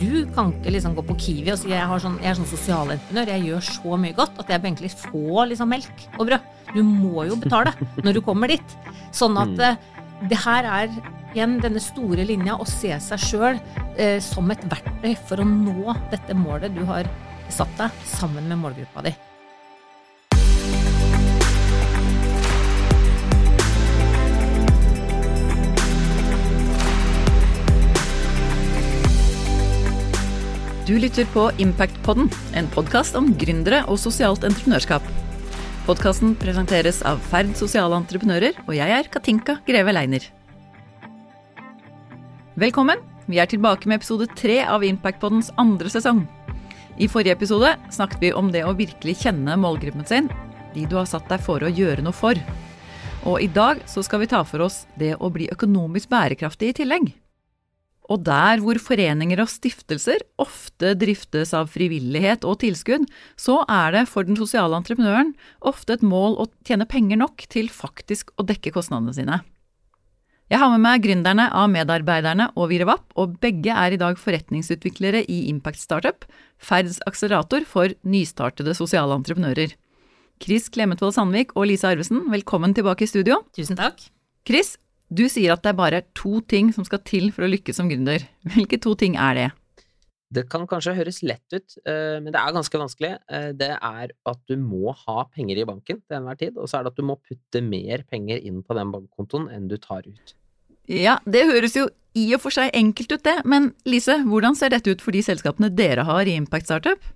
Du kan ikke liksom gå på Kiwi og si jeg, har sånn, jeg er sånn sosialentreprenør, jeg gjør så mye godt at jeg bør egentlig få liksom melk og brød. Du må jo betale når du kommer dit. Sånn at eh, det her er igjen denne store linja å se seg sjøl eh, som et verktøy for å nå dette målet du har satt deg sammen med målgruppa di. Du lytter på Impactpodden, en podkast om gründere og sosialt entreprenørskap. Podkasten presenteres av Ferd sosiale entreprenører, og jeg er Katinka Greve Leiner. Velkommen! Vi er tilbake med episode tre av Impactpoddens andre sesong. I forrige episode snakket vi om det å virkelig kjenne målgruppen sin, de du har satt deg for å gjøre noe for. Og i dag så skal vi ta for oss det å bli økonomisk bærekraftig i tillegg. Og der hvor foreninger og stiftelser ofte driftes av frivillighet og tilskudd, så er det for den sosiale entreprenøren ofte et mål å tjene penger nok til faktisk å dekke kostnadene sine. Jeg har med meg gründerne av Medarbeiderne og Virevap, og begge er i dag forretningsutviklere i Impact Startup, Ferds akselerator for nystartede sosiale entreprenører. Chris Klemetvold Sandvik og Lise Arvesen, velkommen tilbake i studio. Tusen takk. Chris, du sier at det er bare to ting som skal til for å lykkes som gründer. Hvilke to ting er det? Det kan kanskje høres lett ut, eh, men det er ganske vanskelig. Eh, det er at du må ha penger i banken til enhver tid, og så er det at du må putte mer penger inn på den bankkontoen enn du tar ut. Ja, det høres jo i og for seg enkelt ut, det. Men Lise, hvordan ser dette ut for de selskapene dere har i Impact Startup?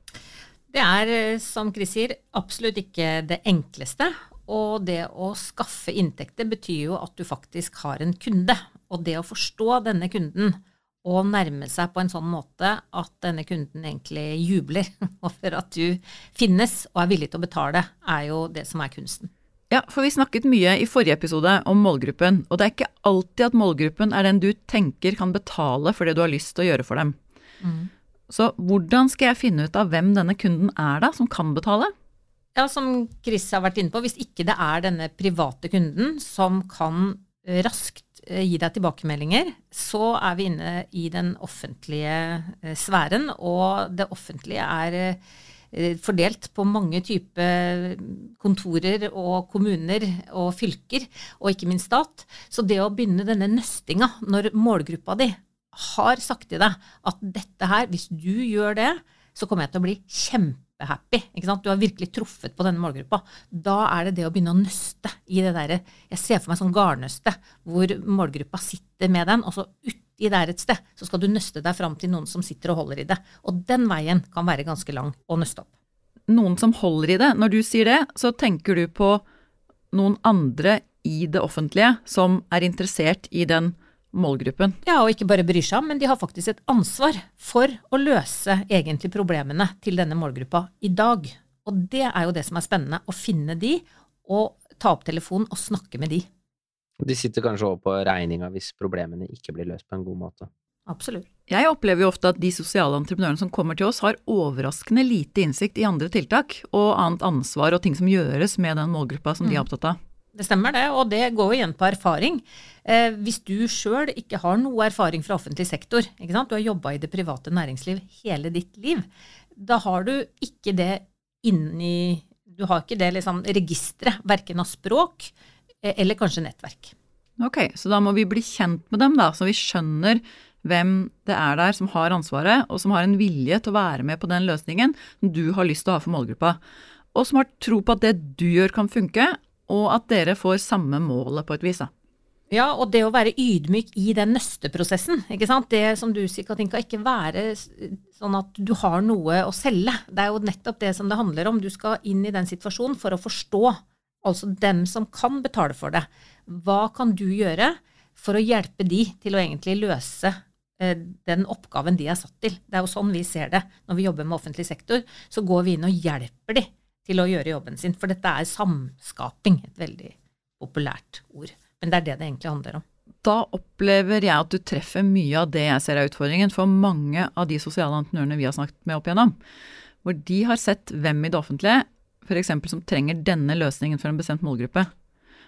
Det er, eh, som Chris sier, absolutt ikke det enkleste. Og det å skaffe inntekter betyr jo at du faktisk har en kunde. Og det å forstå denne kunden og nærme seg på en sånn måte at denne kunden egentlig jubler over at du finnes og er villig til å betale, er jo det som er kunsten. Ja, for vi snakket mye i forrige episode om målgruppen, og det er ikke alltid at målgruppen er den du tenker kan betale for det du har lyst til å gjøre for dem. Mm. Så hvordan skal jeg finne ut av hvem denne kunden er da, som kan betale? Ja, som Chris har vært inne på, hvis ikke det er denne private kunden som kan raskt eh, gi deg tilbakemeldinger, så er vi inne i den offentlige eh, sfæren, og det offentlige er eh, fordelt på mange typer kontorer og kommuner og fylker, og ikke minst stat. Så det å begynne denne nøstinga når målgruppa di har sagt til deg at dette her, hvis du gjør det, så kommer jeg til å bli kjempe kjempehappy. Du har virkelig truffet på denne målgruppa. Da er det det å begynne å nøste i det derre Jeg ser for meg sånn garnnøste hvor målgruppa sitter med den, og så uti der et sted så skal du nøste deg fram til noen som sitter og holder i det. Og den veien kan være ganske lang å nøste opp. Noen som holder i det. Når du sier det, så tenker du på noen andre i det offentlige som er interessert i den målgruppen. Ja, og ikke bare bryr seg om, men de har faktisk et ansvar for å løse egentlig problemene til denne målgruppa i dag. Og det er jo det som er spennende, å finne de og ta opp telefonen og snakke med de. De sitter kanskje over på regninga hvis problemene ikke blir løst på en god måte. Absolutt. Jeg opplever jo ofte at de sosiale entreprenørene som kommer til oss, har overraskende lite innsikt i andre tiltak og annet ansvar og ting som gjøres med den målgruppa som mm. de er mm. opptatt av. Det stemmer det, og det går jo igjen på erfaring. Eh, hvis du sjøl ikke har noe erfaring fra offentlig sektor, du har jobba i det private næringsliv hele ditt liv, da har du ikke det inni Du har ikke det liksom, registeret, verken av språk eh, eller kanskje nettverk. Ok, så da må vi bli kjent med dem, da, så vi skjønner hvem det er der som har ansvaret, og som har en vilje til å være med på den løsningen du har lyst til å ha for målgruppa. Og som har tro på at det du gjør kan funke, og at dere får samme målet på et vis. Ja, og det å være ydmyk i den nøsteprosessen. ikke sant? Det som du sier, Katinka, ikke være sånn at du har noe å selge. Det er jo nettopp det som det handler om. Du skal inn i den situasjonen for å forstå, altså dem som kan betale for det. Hva kan du gjøre for å hjelpe de til å egentlig løse eh, den oppgaven de er satt til? Det er jo sånn vi ser det når vi jobber med offentlig sektor. Så går vi inn og hjelper de til å gjøre jobben sin. For dette er samskaping, et veldig populært ord. Men det er det det egentlig handler om. Da opplever jeg at du treffer mye av det jeg ser er utfordringen for mange av de sosiale entreprenørene vi har snakket med opp igjennom. Hvor de har sett hvem i det offentlige f.eks. som trenger denne løsningen for en bestemt målgruppe.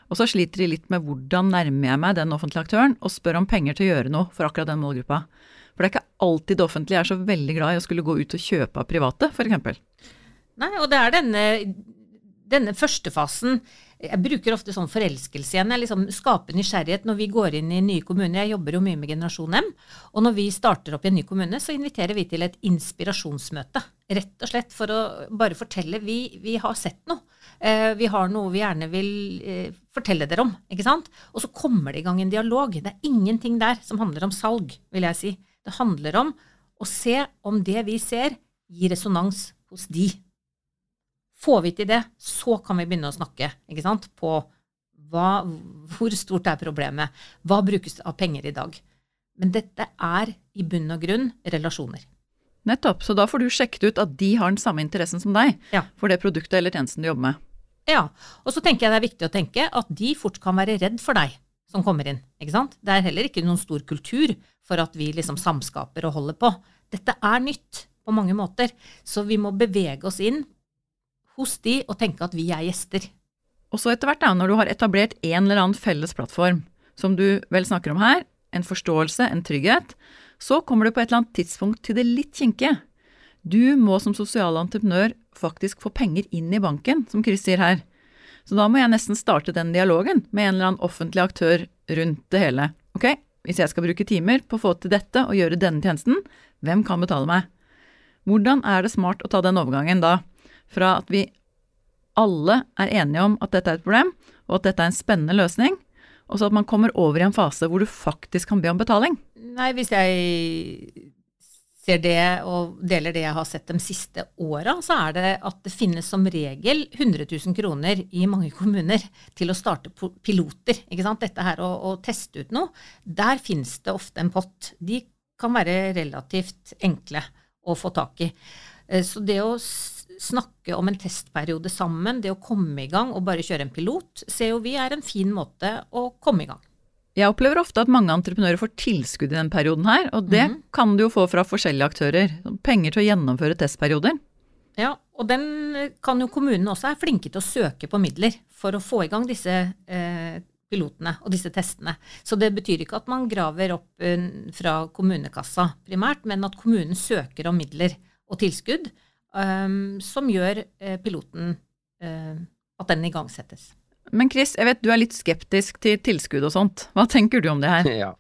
Og så sliter de litt med hvordan nærmer jeg meg den offentlige aktøren, og spør om penger til å gjøre noe for akkurat den målgruppa. For det er ikke alltid det offentlige er så veldig glad i å skulle gå ut og kjøpe av private, f.eks. Nei, og det er denne, denne første fasen jeg bruker ofte sånn forelskelse igjen. Jeg liksom skaper nysgjerrighet når vi går inn i nye kommuner. Jeg jobber jo mye med Generasjon M. Og når vi starter opp i en ny kommune, så inviterer vi til et inspirasjonsmøte. Rett og slett for å bare fortelle. Vi, vi har sett noe. Eh, vi har noe vi gjerne vil eh, fortelle dere om. ikke sant? Og så kommer det i gang en dialog. Det er ingenting der som handler om salg, vil jeg si. Det handler om å se om det vi ser, gir resonans hos de. Får vi til det, så kan vi begynne å snakke ikke sant, på hva, hvor stort er problemet, hva brukes av penger i dag. Men dette er i bunn og grunn relasjoner. Nettopp. Så da får du sjekket ut at de har den samme interessen som deg ja. for det produktet eller tjenesten du jobber med. Ja. Og så tenker jeg det er viktig å tenke at de fort kan være redd for deg som kommer inn. ikke sant? Det er heller ikke noen stor kultur for at vi liksom samskaper og holder på. Dette er nytt på mange måter, så vi må bevege oss inn hos de og tenke at vi er gjester. Og så etter hvert, da, når du har etablert en eller annen felles plattform, som du vel snakker om her, en forståelse, en trygghet, så kommer du på et eller annet tidspunkt til det litt kinkige. Du må som sosial entreprenør faktisk få penger inn i banken, som Chris sier her. Så da må jeg nesten starte den dialogen med en eller annen offentlig aktør rundt det hele. Ok, hvis jeg skal bruke timer på å få til dette og gjøre denne tjenesten, hvem kan betale meg? Hvordan er det smart å ta den overgangen da? Fra at vi alle er enige om at dette er et problem, og at dette er en spennende løsning, og så at man kommer over i en fase hvor du faktisk kan be om betaling? Nei, hvis jeg ser det og deler det jeg har sett de siste åra, så er det at det finnes som regel 100 000 kroner i mange kommuner til å starte piloter. ikke sant? Dette her å, å teste ut noe. Der finnes det ofte en pott. De kan være relativt enkle å få tak i. Eh, så det å snakke om en testperiode sammen, det å komme i gang og bare kjøre en pilot, ser jo vi er en fin måte å komme i gang. Jeg opplever ofte at mange entreprenører får tilskudd i den perioden her, og det mm. kan du jo få fra forskjellige aktører. Penger til å gjennomføre testperioder. Ja, og den kan jo kommunene også er flinke til å søke på midler for å få i gang disse eh, pilotene og disse testene. Så det betyr ikke at man graver opp uh, fra kommunekassa primært, men at kommunen søker om midler og tilskudd um, som gjør uh, piloten uh, at den igangsettes. Men Chris, jeg vet du er litt skeptisk til tilskudd og sånt. Hva tenker du om det her? Ja.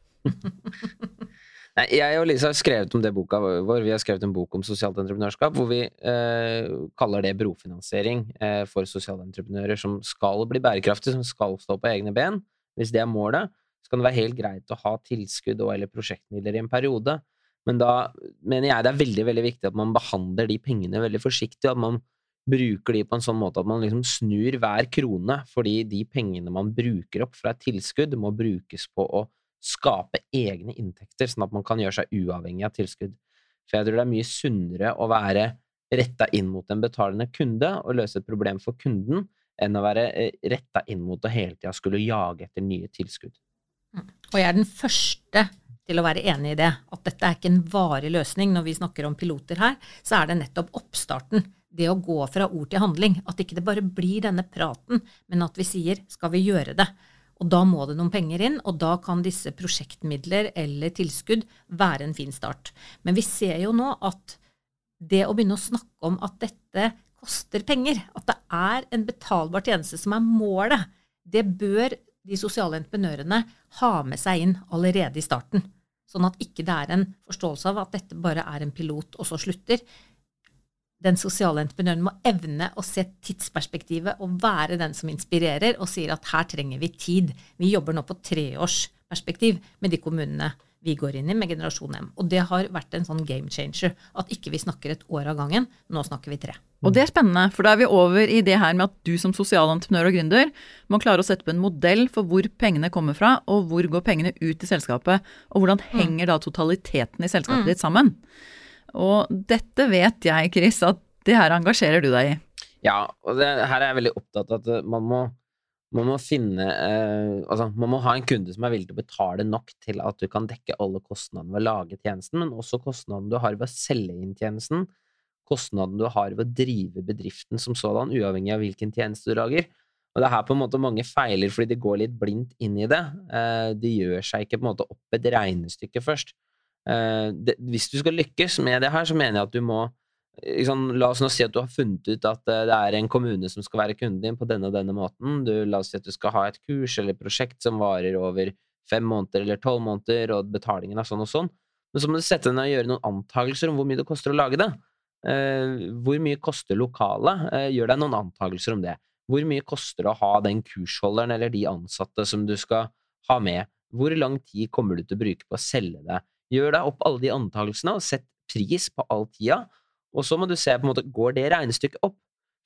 Nei, jeg og Lisa har skrevet om det boka vår. Vi har skrevet en bok om sosialt entreprenørskap hvor vi eh, kaller det brofinansiering eh, for sosiale entreprenører som skal bli bærekraftige, som skal stå på egne ben. Hvis det er målet, så kan det være helt greit å ha tilskudd og eller prosjektmidler i en periode. Men da mener jeg det er veldig veldig viktig at man behandler de pengene veldig forsiktig. At man bruker de på en sånn måte at man liksom snur hver krone, fordi de pengene man bruker opp fra et tilskudd, må brukes på å skape egne inntekter, sånn at man kan gjøre seg uavhengig av tilskudd. For jeg tror det er mye sunnere å være retta inn mot en betalende kunde og løse et problem for kunden, enn å være eh, retta inn mot å hele tida skulle jage etter nye tilskudd. Mm. Og jeg er den første til å være enig i det. At dette er ikke en varig løsning. Når vi snakker om piloter her, så er det nettopp oppstarten. Det å gå fra ord til handling. At ikke det bare blir denne praten, men at vi sier skal vi gjøre det. Og da må det noen penger inn, og da kan disse prosjektmidler eller tilskudd være en fin start. Men vi ser jo nå at det å begynne å snakke om at dette koster penger, at det er en betalbar tjeneste som er målet, det bør de sosiale entreprenørene ha med seg inn allerede i starten. Sånn at ikke det er en forståelse av at dette bare er en pilot, og så slutter. Den sosiale entreprenøren må evne å se tidsperspektivet og være den som inspirerer og sier at her trenger vi tid. Vi jobber nå på treårsperspektiv med de kommunene vi går inn i med Generasjon M. Og det har vært en sånn game changer. At ikke vi snakker et år av gangen. Nå snakker vi tre. Og det er spennende, for da er vi over i det her med at du som sosialentreprenør og gründer må klare å sette på en modell for hvor pengene kommer fra, og hvor går pengene ut i selskapet, og hvordan mm. henger da totaliteten i selskapet mm. ditt sammen. Og dette vet jeg, Chris, at det her engasjerer du deg i. Ja, og det, her er jeg veldig opptatt av at man må man må finne eh, Altså, man må ha en kunde som er villig til å betale nok til at du kan dekke alle kostnadene ved å lage tjenesten, men også kostnadene du har ved å selge inn tjenesten, kostnaden du har ved å drive bedriften som sådan, uavhengig av hvilken tjeneste du lager. Og det er her på en måte mange feiler fordi de går litt blindt inn i det. Eh, de gjør seg ikke på en måte opp et regnestykke først. Eh, det, hvis du skal lykkes med det her, så mener jeg at du må liksom, La oss nå si at du har funnet ut at det er en kommune som skal være kunden din på denne og denne måten. Du, la oss si at du skal ha et kurs eller prosjekt som varer over fem måneder eller tolv måneder, og betalingen er sånn og sånn. Men så må du sette deg ned og gjøre noen antakelser om hvor mye det koster å lage det. Uh, hvor mye koster lokalet? Uh, gjør deg noen antakelser om det. Hvor mye koster det å ha den kursholderen eller de ansatte som du skal ha med? Hvor lang tid kommer du til å bruke på å selge det? Gjør deg opp alle de antakelsene, og sett pris på all tida. Og så må du se på en måte, går det regnestykket opp?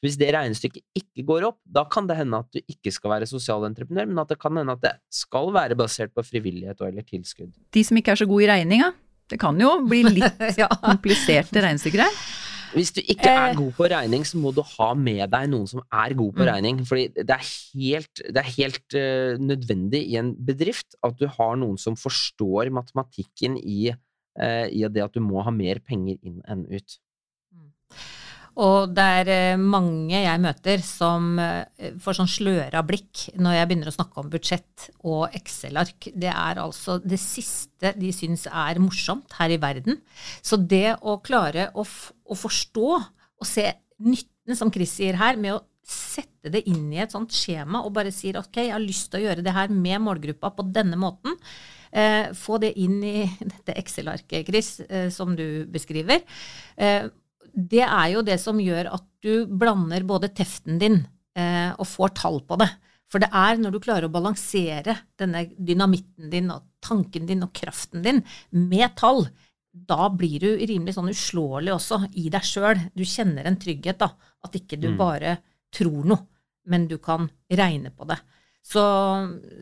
Hvis det regnestykket ikke går opp, da kan det hende at du ikke skal være sosialentreprenør, men at det kan hende at det skal være basert på frivillighet og eller tilskudd. De som ikke er så gode i regninga. Det kan jo bli litt ja. kompliserte regnestykker her. Hvis du ikke er eh. god på regning, så må du ha med deg noen som er god på mm. regning. Fordi det er helt, det er helt uh, nødvendig i en bedrift at du har noen som forstår matematikken i, uh, i det at du må ha mer penger inn enn ut. Og det er eh, mange jeg møter som eh, får sånn sløra blikk når jeg begynner å snakke om budsjett og Excel-ark. Det er altså det siste de syns er morsomt her i verden. Så det å klare å, å forstå og se nytten, som Chris sier her, med å sette det inn i et sånt skjema og bare sier ok, jeg har lyst til å gjøre det her med målgruppa på denne måten. Eh, få det inn i dette Excel-arket, Chris, eh, som du beskriver. Eh, det er jo det som gjør at du blander både teften din eh, og får tall på det. For det er når du klarer å balansere denne dynamitten din og tanken din og kraften din med tall, da blir du rimelig sånn uslåelig også i deg sjøl. Du kjenner en trygghet, da. At ikke du mm. bare tror noe, men du kan regne på det. Så,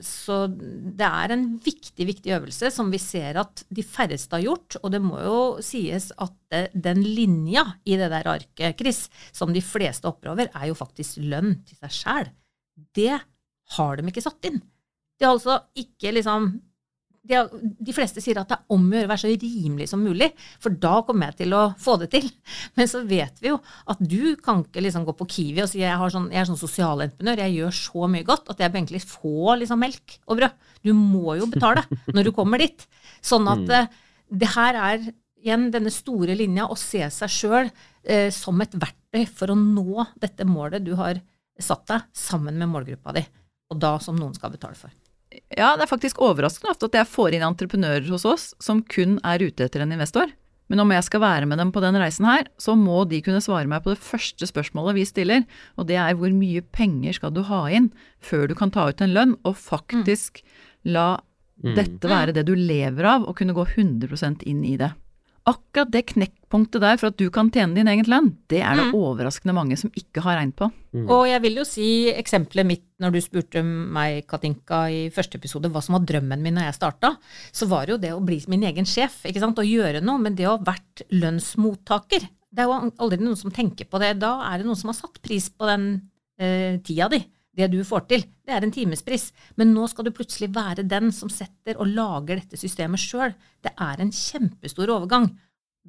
så, det er en viktig, viktig øvelse som vi ser at de færreste har gjort. Og det må jo sies at det, den linja i det der arket, Chris, som de fleste hopper over, er jo faktisk lønn til seg sjæl. Det har de ikke satt inn. De har altså ikke liksom de, de, fleste sier at det er om å gjøre å være så rimelig som mulig, for da kommer jeg til å få det til. Men så vet vi jo at du kan ikke liksom gå på Kiwi og si jeg, sånn, jeg er sånn sosialentreprenør, jeg gjør så mye godt at jeg bør egentlig få liksom melk og brød. Du må jo betale når du kommer dit. Sånn at mm. Eh, det her er igjen denne store linja å se seg sjøl eh, som et verktøy for å nå dette målet du har satt deg, sammen med målgruppa di, og da som noen skal betale for. Ja, det er faktisk overraskende ofte at jeg får inn entreprenører hos oss som kun er ute etter en investor. Men om jeg skal være med dem på den reisen her, så må de kunne svare meg på det første spørsmålet vi stiller, og det er hvor mye penger skal du ha inn før du kan ta ut en lønn, og faktisk la mm. dette være det du lever av, og kunne gå 100% inn i det akkurat det knekkpunktet der for at du kan tjene din egen lønn, det er det mm. overraskende mange som ikke har regnet på. Mm. Og jeg vil jo si eksempelet mitt når du spurte meg, Katinka, i første episode hva som var drømmen min når jeg starta, så var det jo det å bli min egen sjef, ikke sant, og gjøre noe. Men det å ha vært lønnsmottaker, det er jo aldri noen som tenker på det. Da er det noen som har satt pris på den eh, tida di det du får til, det er en timespris. Men nå skal du plutselig være den som setter og lager dette systemet sjøl. Det er en kjempestor overgang.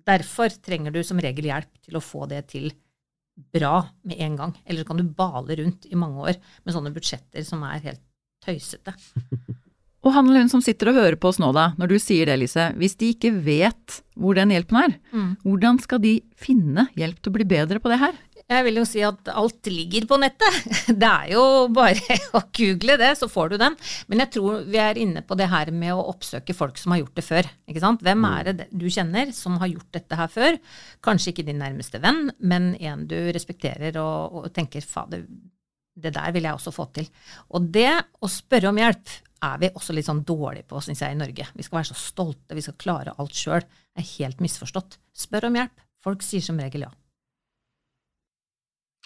Derfor trenger du som regel hjelp til å få det til bra med en gang. Eller så kan du bale rundt i mange år med sånne budsjetter som er helt tøysete. Og han eller hun som sitter og hører på oss nå, da, når du sier det, Lise, hvis de ikke vet hvor den hjelpen er, mm. hvordan skal de finne hjelp til å bli bedre på det her? Jeg vil jo si at alt ligger på nettet. Det er jo bare å google det, så får du den. Men jeg tror vi er inne på det her med å oppsøke folk som har gjort det før. Ikke sant? Hvem er det du kjenner som har gjort dette her før? Kanskje ikke din nærmeste venn, men en du respekterer og, og tenker fader, det der vil jeg også få til. Og det å spørre om hjelp er vi også litt sånn dårlige på, syns jeg, i Norge. Vi skal være så stolte, vi skal klare alt sjøl. Det er helt misforstått. Spør om hjelp. Folk sier som regel ja.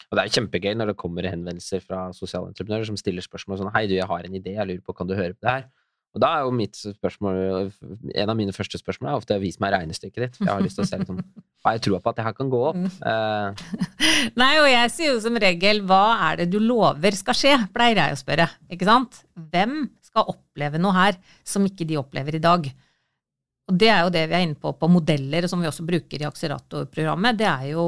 Og det er kjempegøy når det kommer henvendelser fra sosiale entreprenører som stiller spørsmål sånn Hei, du, jeg har en idé, jeg lurer på, kan du høre på det her? Og da er jo mitt spørsmål En av mine første spørsmål er ofte vis meg regnestykket ditt. For jeg har lyst til å se liksom Har jeg tror på at det her kan gå opp? Uh, Nei, og jeg sier jo som regel hva er det du lover skal skje, pleier jeg å spørre. Ikke sant? Hvem skal oppleve noe her som ikke de opplever i dag? Og det er jo det vi er inne på på modeller, som vi også bruker i akseleratorprogrammet. Det er jo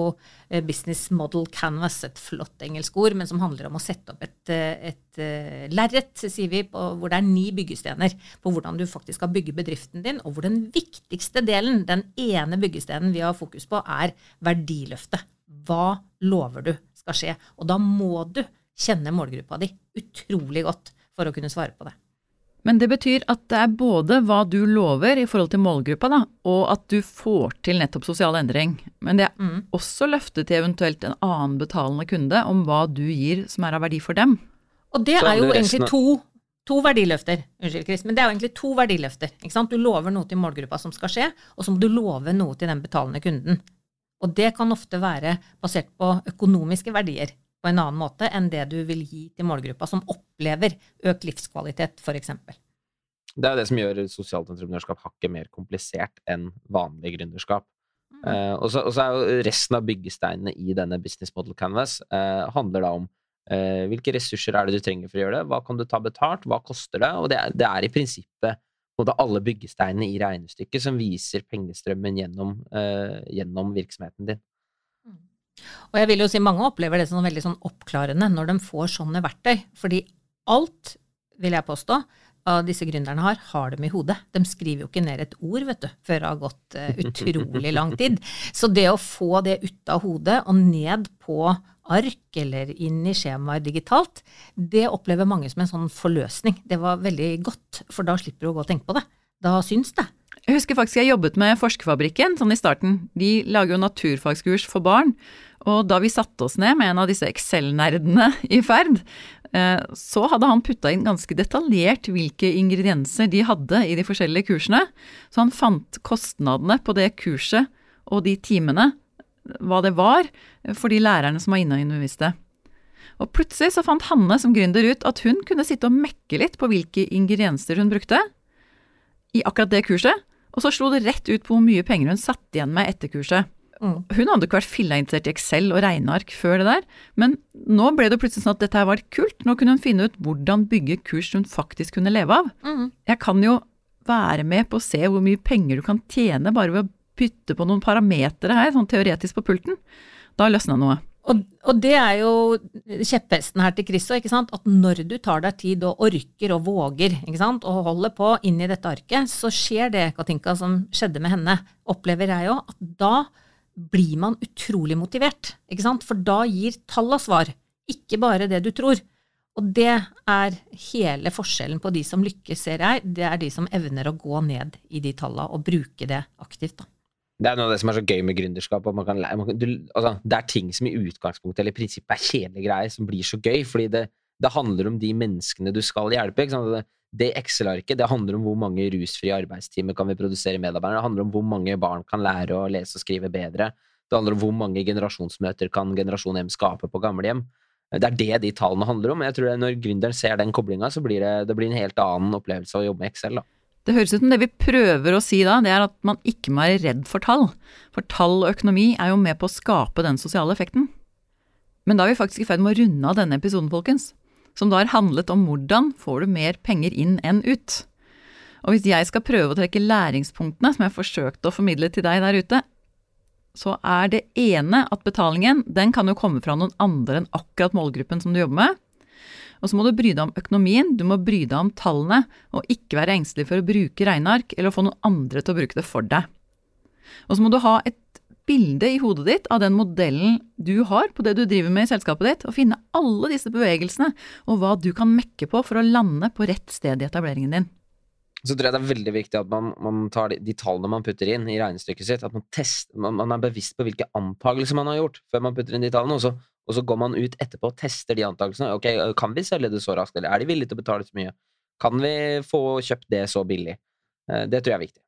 eh, business model canvas, et flott engelsk ord, men som handler om å sette opp et, eh, et uh, lerret, sier vi, på, hvor det er ni byggestener på hvordan du faktisk skal bygge bedriften din, og hvor den viktigste delen, den ene byggestenen vi har fokus på, er verdiløftet. Hva lover du skal skje? Og da må du kjenne målgruppa di utrolig godt for å kunne svare på det. Men det betyr at det er både hva du lover i forhold til målgruppa, da, og at du får til nettopp sosial endring. Men det er mm. også løftet til eventuelt en annen betalende kunde om hva du gir som er av verdi for dem. Og det er jo egentlig to, to verdiløfter. Unnskyld, Chris, men det er jo egentlig to verdiløfter. Ikke sant? Du lover noe til målgruppa som skal skje, og så må du love noe til den betalende kunden. Og det kan ofte være basert på økonomiske verdier på en annen måte enn det du vil gi til målgruppa som opplever økt livskvalitet, f.eks. Det er det som gjør sosialt entreprenørskap hakket mer komplisert enn vanlig gründerskap. Mm. Eh, og, så, er jo resten av byggesteinene i denne business model canvas eh, handler da om eh, hvilke ressurser er det du trenger for å gjøre det, hva kan du ta betalt, hva koster det, og det er, det er i prinsippet både alle byggesteinene i regnestykket som viser pengestrømmen gjennom, gjennom virksomheten din. Og jeg vil jo si mange opplever det som veldig sånn oppklarende når de får sånne verktøy. Fordi alt, vil jeg påstå, av disse gründerne har, har dem i hodet. De skriver jo ikke ned et ord, vet du, før det har gått uh, utrolig lang tid. Så det å få det ut av hodet og ned på ark eller inn i skjemaer digitalt, det opplever mange som en sånn forløsning. Det var veldig godt, for da slipper du å gå og tenke på det. Da syns det. Jeg husker faktisk jeg jobbet med Forskerfabrikken sånn i starten. De lager jo naturfagskurs for barn. Og da vi satte oss ned med en av disse Excel-nerdene i ferd, eh, så hadde han putta inn ganske detaljert hvilke ingredienser de hadde i de forskjellige kursene. Så han fant kostnadene på det kurset og de timene, hva det var, for de lærerne som var inne og underviste. Og plutselig så fant Hanne som gründer ut at hun kunne sitte og mekke litt på hvilke ingredienser hun brukte i akkurat det kurset, og så slo det rett ut på hvor mye penger hun satt igjen med etter kurset. Mm. Hun hadde ikke vært filla-interessert i Excel og regneark før det der, men nå ble det plutselig sånn at dette her var kult. Nå kunne hun finne ut hvordan bygge kurs hun faktisk kunne leve av. Mm. Jeg kan jo være med på å se hvor mye penger du kan tjene bare ved å bytte på noen parametere her, sånn teoretisk på pulten. Da løsna noe. Og, og, det er jo kjepphesten her til Chris òg, at når du tar deg tid og orker og våger og holder på inn i dette arket, så skjer det, Katinka, som skjedde med henne, opplever jeg òg, at da blir man utrolig motivert. For da gir talla svar, ikke bare det du tror. Og det er hele forskjellen på de som lykkes, ser jeg. Det er de som evner å gå ned i de talla og bruke det aktivt. da. Det er noe av det som er så gøy med gründerskap. Man kan, man du, altså, det er ting som i utgangspunktet eller i prinsippet er kjedelige greier, som blir så gøy. Fordi det, det handler om de menneskene du skal hjelpe. Det, det Excel-arket det handler om hvor mange rusfrie arbeidstimer kan vi produsere medarbeidere. Det handler om hvor mange barn kan lære å lese og skrive bedre. Det handler om hvor mange generasjonsmøter kan Generasjon M skape på gamlehjem. Det er det de tallene handler om. Jeg tror det, Når gründeren ser den koblinga, så blir det, det blir en helt annen opplevelse å jobbe med Excel. da. Det høres ut som det vi prøver å si da, det er at man ikke må være redd for tall. For tall og økonomi er jo med på å skape den sosiale effekten. Men da er vi faktisk i ferd med å runde av denne episoden, folkens. Som da har handlet om hvordan får du mer penger inn enn ut. Og hvis jeg skal prøve å trekke læringspunktene som jeg forsøkte å formidle til deg der ute, så er det ene at betalingen den kan jo komme fra noen andre enn akkurat målgruppen som du jobber med. Og så må du bry deg om økonomien, du må bry deg om tallene, og ikke være engstelig for å bruke regneark eller å få noen andre til å bruke det for deg. Og så må du ha et bilde i hodet ditt av den modellen du har på det du driver med i selskapet ditt, og finne alle disse bevegelsene og hva du kan mekke på for å lande på rett sted i etableringen din. Så tror jeg det er veldig viktig at man, man tar de, de, tallene man putter inn i regnestykket sitt, at man, tester, man, man er bevisst på hvilke antakelser man har gjort før man putter inn de tallene, og så og så går man ut etterpå og tester de antakelsene. Ok, Kan vi selge det så raskt, eller er de villige til å betale så mye? Kan vi få kjøpt det så billig? Eh, det tror jeg er viktig.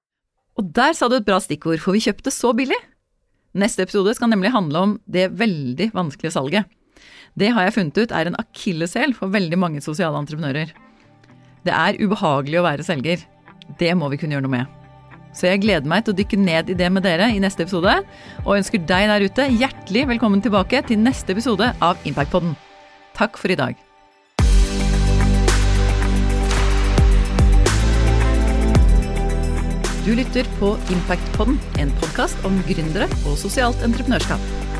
Og der sa du et bra stikkord, for vi kjøpte så billig. Neste episode skal nemlig handle om det veldig vanskelige salget. Det har jeg funnet ut er en akilleshæl for veldig mange sosiale entreprenører. Det er ubehagelig å være selger. Det må vi kunne gjøre noe med. Så jeg gleder meg til å dykke ned i det med dere i neste episode, og ønsker deg der ute hjertelig velkommen tilbake til neste episode av Impactpodden. Takk for i dag. Du lytter på Impactpodden, en podkast om gründere og sosialt entreprenørskap.